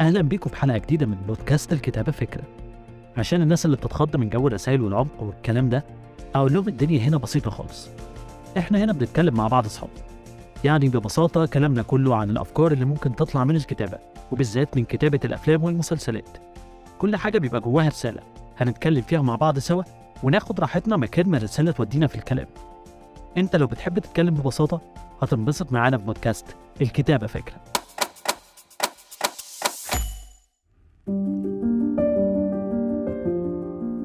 أهلا بيكم في حلقة جديدة من بودكاست الكتابة فكرة. عشان الناس اللي بتتخض من جو الرسائل والعمق والكلام ده أقول لهم الدنيا هنا بسيطة خالص. إحنا هنا بنتكلم مع بعض أصحاب. يعني ببساطة كلامنا كله عن الأفكار اللي ممكن تطلع من الكتابة وبالذات من كتابة الأفلام والمسلسلات. كل حاجة بيبقى جواها رسالة. هنتكلم فيها مع بعض سوا وناخد راحتنا مكان ما الرسالة تودينا في الكلام. إنت لو بتحب تتكلم ببساطة هتنبسط معانا في بودكاست الكتابة فكرة.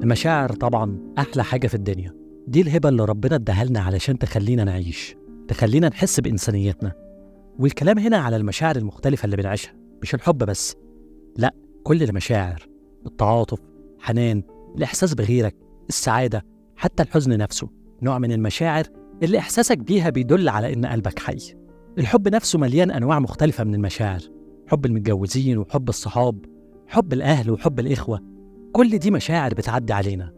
المشاعر طبعا أحلى حاجة في الدنيا. دي الهبة اللي ربنا اداها لنا علشان تخلينا نعيش تخلينا نحس بإنسانيتنا. والكلام هنا على المشاعر المختلفة اللي بنعيشها مش الحب بس لأ كل المشاعر التعاطف حنان الإحساس بغيرك السعادة حتى الحزن نفسه نوع من المشاعر اللي إحساسك بيها بيدل على إن قلبك حي. الحب نفسه مليان أنواع مختلفة من المشاعر حب المتجوزين وحب الصحاب حب الأهل وحب الإخوة. كل دي مشاعر بتعدي علينا.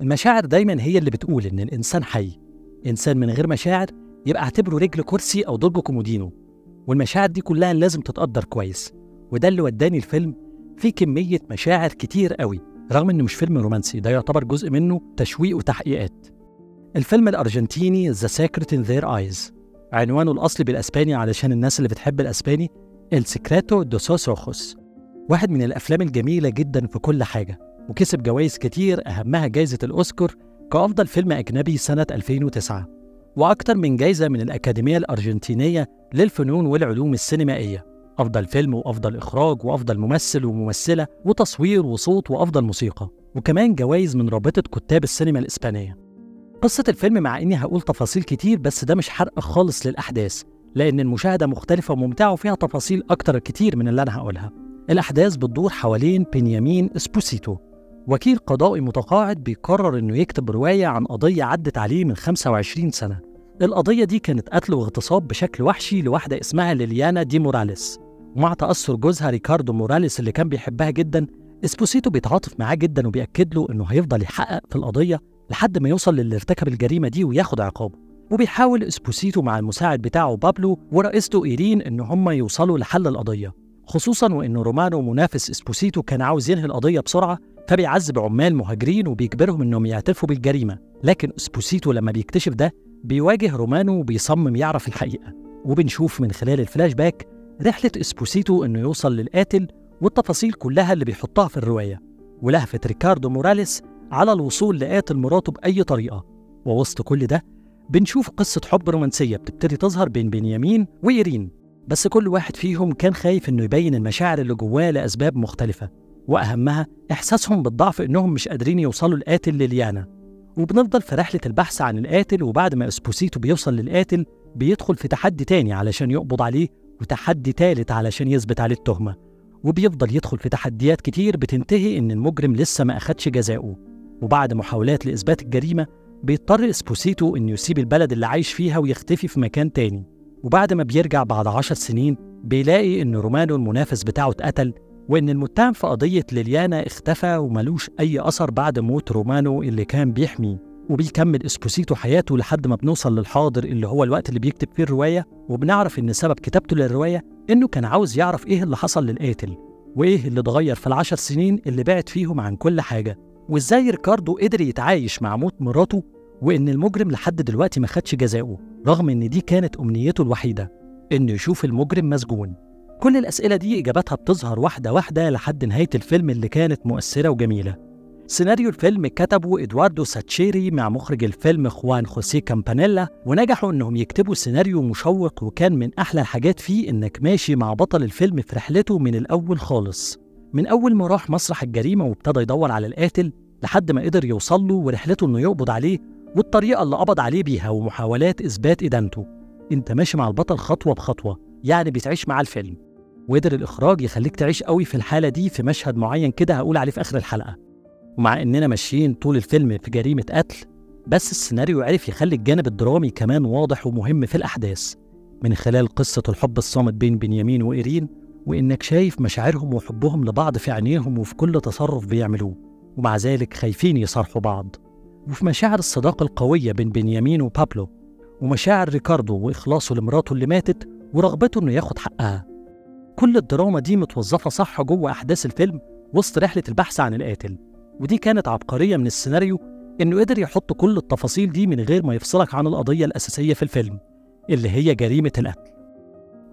المشاعر دايما هي اللي بتقول إن الإنسان حي. إنسان من غير مشاعر يبقى اعتبره رجل كرسي أو درج كومودينو. والمشاعر دي كلها لازم تتقدر كويس. وده اللي وداني الفيلم فيه كمية مشاعر كتير قوي رغم إنه مش فيلم رومانسي ده يعتبر جزء منه تشويق وتحقيقات. الفيلم الأرجنتيني The Secret in Their Eyes عنوانه الأصلي بالأسباني علشان الناس اللي بتحب الأسباني El Sus Ojos. واحد من الأفلام الجميلة جدا في كل حاجة وكسب جوائز كتير أهمها جائزة الأوسكار كأفضل فيلم أجنبي سنة 2009 وأكتر من جايزة من الأكاديمية الأرجنتينية للفنون والعلوم السينمائية. أفضل فيلم وأفضل إخراج وأفضل ممثل وممثلة وتصوير وصوت وأفضل موسيقى وكمان جوائز من رابطة كتاب السينما الإسبانية. قصة الفيلم مع إني هقول تفاصيل كتير بس ده مش حرق خالص للأحداث لأن المشاهدة مختلفة وممتعة وفيها تفاصيل أكتر كتير من اللي أنا هقولها. الأحداث بتدور حوالين بنيامين إسبوسيتو وكيل قضائي متقاعد بيقرر إنه يكتب رواية عن قضية عدت عليه من 25 سنة. القضية دي كانت قتل واغتصاب بشكل وحشي لواحدة اسمها ليليانا دي موراليس. ومع تأثر جوزها ريكاردو موراليس اللي كان بيحبها جدا إسبوسيتو بيتعاطف معاه جدا وبيأكد له إنه هيفضل يحقق في القضية لحد ما يوصل للي ارتكب الجريمة دي وياخد عقابه. وبيحاول إسبوسيتو مع المساعد بتاعه بابلو ورئيسته إيرين إن هم يوصلوا لحل القضية. خصوصا وإن رومانو منافس إسبوسيتو كان عاوز ينهي القضية بسرعة فبيعذب عمال مهاجرين وبيجبرهم إنهم يعترفوا بالجريمة. لكن إسبوسيتو لما بيكتشف ده بيواجه رومانو وبيصمم يعرف الحقيقة. وبنشوف من خلال الفلاش باك رحلة إسبوسيتو إنه يوصل للقاتل والتفاصيل كلها اللي بيحطها في الرواية. ولهفة ريكاردو موراليس على الوصول لقاتل مراته بأي طريقة. ووسط كل ده بنشوف قصة حب رومانسية بتبتدي تظهر بين بنيامين وإيرين. بس كل واحد فيهم كان خايف إنه يبين المشاعر اللي جواه لأسباب مختلفة وأهمها إحساسهم بالضعف إنهم مش قادرين يوصلوا لقاتل ليليانا وبنفضل في رحلة البحث عن القاتل وبعد ما إسبوسيتو بيوصل للقاتل بيدخل في تحدي تاني علشان يقبض عليه وتحدي تالت علشان يثبت عليه التهمة. وبيفضل يدخل في تحديات كتير بتنتهي إن المجرم لسه ما أخدش جزاؤه وبعد محاولات لإثبات الجريمة بيضطر إسبوسيتو إنه يسيب البلد اللي عايش فيها ويختفي في مكان تاني. وبعد ما بيرجع بعد عشر سنين بيلاقي إن رومانو المنافس بتاعه اتقتل وإن المتهم في قضية ليليانا اختفى وملوش أي أثر بعد موت رومانو اللي كان بيحميه وبيكمل اسبوسيتو حياته لحد ما بنوصل للحاضر اللي هو الوقت اللي بيكتب فيه الرواية وبنعرف إن سبب كتابته للرواية إنه كان عاوز يعرف إيه اللي حصل للقاتل وإيه اللي اتغير في العشر سنين اللي بعد فيهم عن كل حاجة وإزاي ريكاردو قدر يتعايش مع موت مراته وإن المجرم لحد دلوقتي ما خدش جزاؤه رغم إن دي كانت أمنيته الوحيدة إنه يشوف المجرم مسجون. كل الأسئلة دي إجاباتها بتظهر واحدة واحدة لحد نهاية الفيلم اللي كانت مؤثرة وجميلة. سيناريو الفيلم كتبه إدواردو ساتشيري مع مخرج الفيلم خوان خوسيه كامبانيلا ونجحوا إنهم يكتبوا سيناريو مشوق وكان من أحلى الحاجات فيه إنك ماشي مع بطل الفيلم في رحلته من الأول خالص. من أول ما راح مسرح الجريمة وابتدى يدور على القاتل لحد ما قدر يوصل له ورحلته إنه يقبض عليه والطريقة اللي قبض عليه بيها ومحاولات إثبات إدانته أنت ماشي مع البطل خطوة بخطوة يعني بتعيش مع الفيلم. وقدر الإخراج يخليك تعيش قوي في الحالة دي في مشهد معين كده هقول عليه في آخر الحلقة. ومع إننا ماشيين طول الفيلم في جريمة قتل بس السيناريو عرف يخلي الجانب الدرامي كمان واضح ومهم في الأحداث. من خلال قصة الحب الصامت بين بنيامين وإيرين وإنك شايف مشاعرهم وحبهم لبعض في عينيهم وفي كل تصرف بيعملوه. ومع ذلك خايفين يصارحوا بعض. وفي مشاعر الصداقة القوية بين بنيامين وبابلو ومشاعر ريكاردو وإخلاصه لمراته اللي ماتت ورغبته إنه ياخد حقها. كل الدراما دي متوظفة صح جوه أحداث الفيلم وسط رحلة البحث عن القاتل. ودي كانت عبقرية من السيناريو إنه قدر يحط كل التفاصيل دي من غير ما يفصلك عن القضية الأساسية في الفيلم اللي هي جريمة القتل.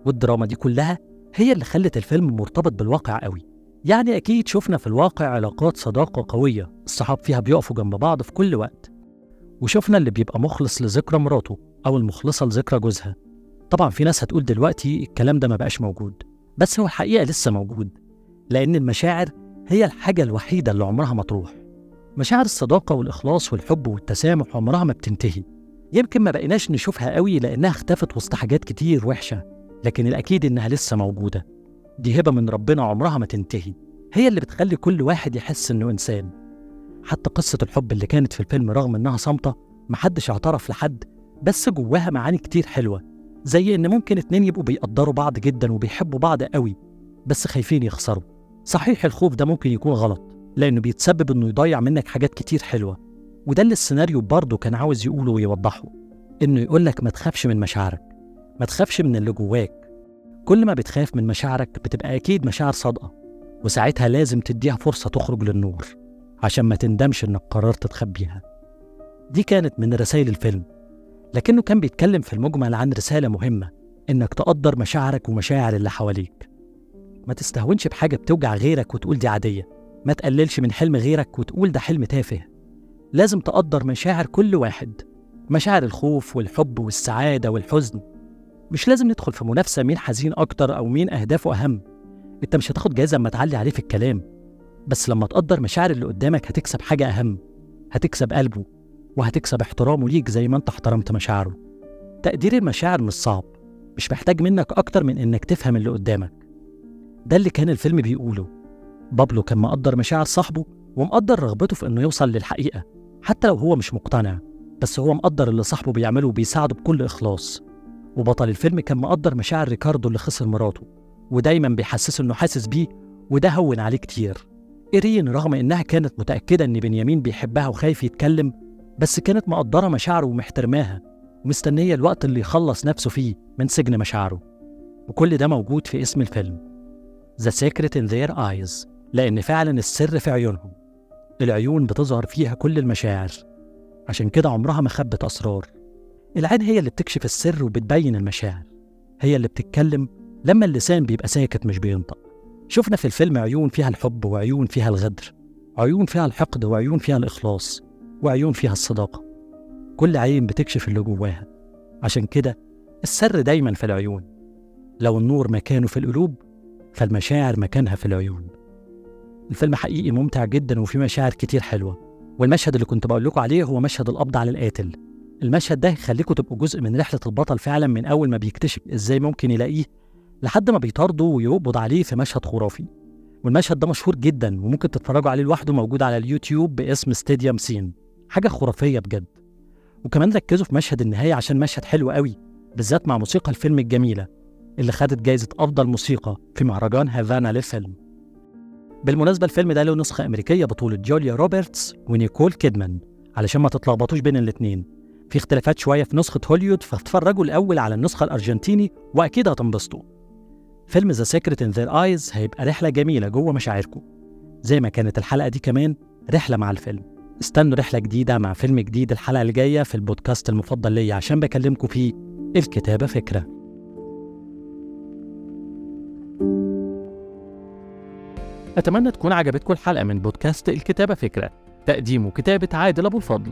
والدراما دي كلها هي اللي خلت الفيلم مرتبط بالواقع قوي. يعني أكيد شفنا في الواقع علاقات صداقة قوية الصحاب فيها بيقفوا جنب بعض في كل وقت. وشفنا اللي بيبقى مخلص لذكرى مراته أو المخلصة لذكرى جوزها. طبعا في ناس هتقول دلوقتي الكلام ده ما بقاش موجود بس هو الحقيقة لسه موجود لأن المشاعر هي الحاجة الوحيدة اللي عمرها ما تروح. مشاعر الصداقة والإخلاص والحب والتسامح عمرها ما بتنتهي. يمكن ما بقيناش نشوفها قوي لأنها اختفت وسط حاجات كتير وحشة لكن الأكيد إنها لسه موجودة. دي هبة من ربنا عمرها ما تنتهي. هي اللي بتخلي كل واحد يحس إنه إنسان. حتى قصة الحب اللي كانت في الفيلم رغم إنها صامتة محدش اعترف لحد بس جواها معاني كتير حلوة. زي إن ممكن اتنين يبقوا بيقدروا بعض جدا وبيحبوا بعض قوي بس خايفين يخسروا. صحيح الخوف ده ممكن يكون غلط لأنه بيتسبب إنه يضيع منك حاجات كتير حلوة. وده اللي السيناريو برضه كان عاوز يقوله ويوضحه إنه يقولك ما تخافش من مشاعرك ما تخافش من اللي جواك. كل ما بتخاف من مشاعرك بتبقى أكيد مشاعر صادقة وساعتها لازم تديها فرصة تخرج للنور عشان ما تندمش إنك قررت تخبيها. دي كانت من رسائل الفيلم لكنه كان بيتكلم في المجمل عن رسالة مهمة إنك تقدر مشاعرك ومشاعر اللي حواليك. ما تستهونش بحاجة بتوجع غيرك وتقول دي عادية ما تقللش من حلم غيرك وتقول ده حلم تافه. لازم تقدر مشاعر كل واحد مشاعر الخوف والحب والسعادة والحزن. مش لازم ندخل في منافسة مين حزين أكتر أو مين أهدافه أهم. أنت مش هتاخد جايزة أما تعلي عليه في الكلام. بس لما تقدر مشاعر اللي قدامك هتكسب حاجة أهم. هتكسب قلبه وهتكسب احترامه ليك زي ما أنت احترمت مشاعره. تقدير المشاعر مش صعب. مش محتاج منك أكتر من إنك تفهم اللي قدامك. ده اللي كان الفيلم بيقوله. بابلو كان مقدر مشاعر صاحبه ومقدر رغبته في إنه يوصل للحقيقة حتى لو هو مش مقتنع. بس هو مقدر اللي صاحبه بيعمله وبيساعده بكل إخلاص. وبطل الفيلم كان مقدر مشاعر ريكاردو اللي خسر مراته ودايما بيحسسه إنه حاسس بيه وده هون عليه كتير. إيرين رغم إنها كانت متأكدة إن بنيامين بيحبها وخايف يتكلم بس كانت مقدرة مشاعره ومحترماها ومستنية الوقت اللي يخلص نفسه فيه من سجن مشاعره. وكل ده موجود في اسم الفيلم. The Secret in Their Eyes لأن فعلا السر في عيونهم. العيون بتظهر فيها كل المشاعر. عشان كده عمرها ما خبت أسرار. العين هي اللي بتكشف السر وبتبين المشاعر. هي اللي بتتكلم لما اللسان بيبقى ساكت مش بينطق. شفنا في الفيلم عيون فيها الحب وعيون فيها الغدر عيون فيها الحقد وعيون فيها الإخلاص وعيون فيها الصداقة. كل عين بتكشف اللي جواها. عشان كده السر دايما في العيون. لو النور مكانه في القلوب فالمشاعر مكانها في العيون. الفيلم حقيقي ممتع جدا وفيه مشاعر كتير حلوة. والمشهد اللي كنت بقول لكم عليه هو مشهد القبض على القاتل. المشهد ده يخليكم تبقوا جزء من رحلة البطل فعلا من أول ما بيكتشف إزاي ممكن يلاقيه لحد ما بيطارده ويقبض عليه في مشهد خرافي. والمشهد ده مشهور جدا وممكن تتفرجوا عليه لوحده موجود على اليوتيوب باسم ستاديوم سين حاجة خرافية بجد. وكمان ركزوا في مشهد النهاية عشان مشهد حلو قوي بالذات مع موسيقى الفيلم الجميلة اللي خدت جايزة أفضل موسيقى في مهرجان هافانا للفيلم. بالمناسبة الفيلم ده له نسخة أمريكية بطولة جوليا روبرتس ونيكول كيدمان علشان ما تتلخبطوش بين الاتنين. في اختلافات شوية في نسخة هوليوود فاتفرجوا الأول على النسخة الأرجنتيني وأكيد هتنبسطوا. فيلم The Secret in Their Eyes هيبقى رحلة جميلة جوه مشاعركم. زي ما كانت الحلقة دي كمان رحلة مع الفيلم. استنوا رحلة جديدة مع فيلم جديد الحلقة اللي جاية في البودكاست المفضل ليا عشان بكلمكم فيه الكتابة فكرة. أتمنى تكون عجبتكم الحلقة من بودكاست الكتابة فكرة. تقديم وكتابة عادل أبو الفضل.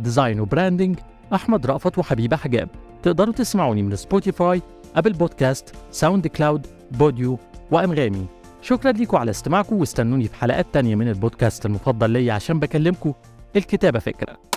design و branding أحمد رأفت وحبيبة حجاب. تقدروا تسمعوني من Spotify Apple Podcasts SoundCloud Podeo وأنغامي شكرا ليكم على استماعكم واستنوني في حلقات تانية من البودكاست المفضل ليا عشان بكلمكم. الكتابة فكرة.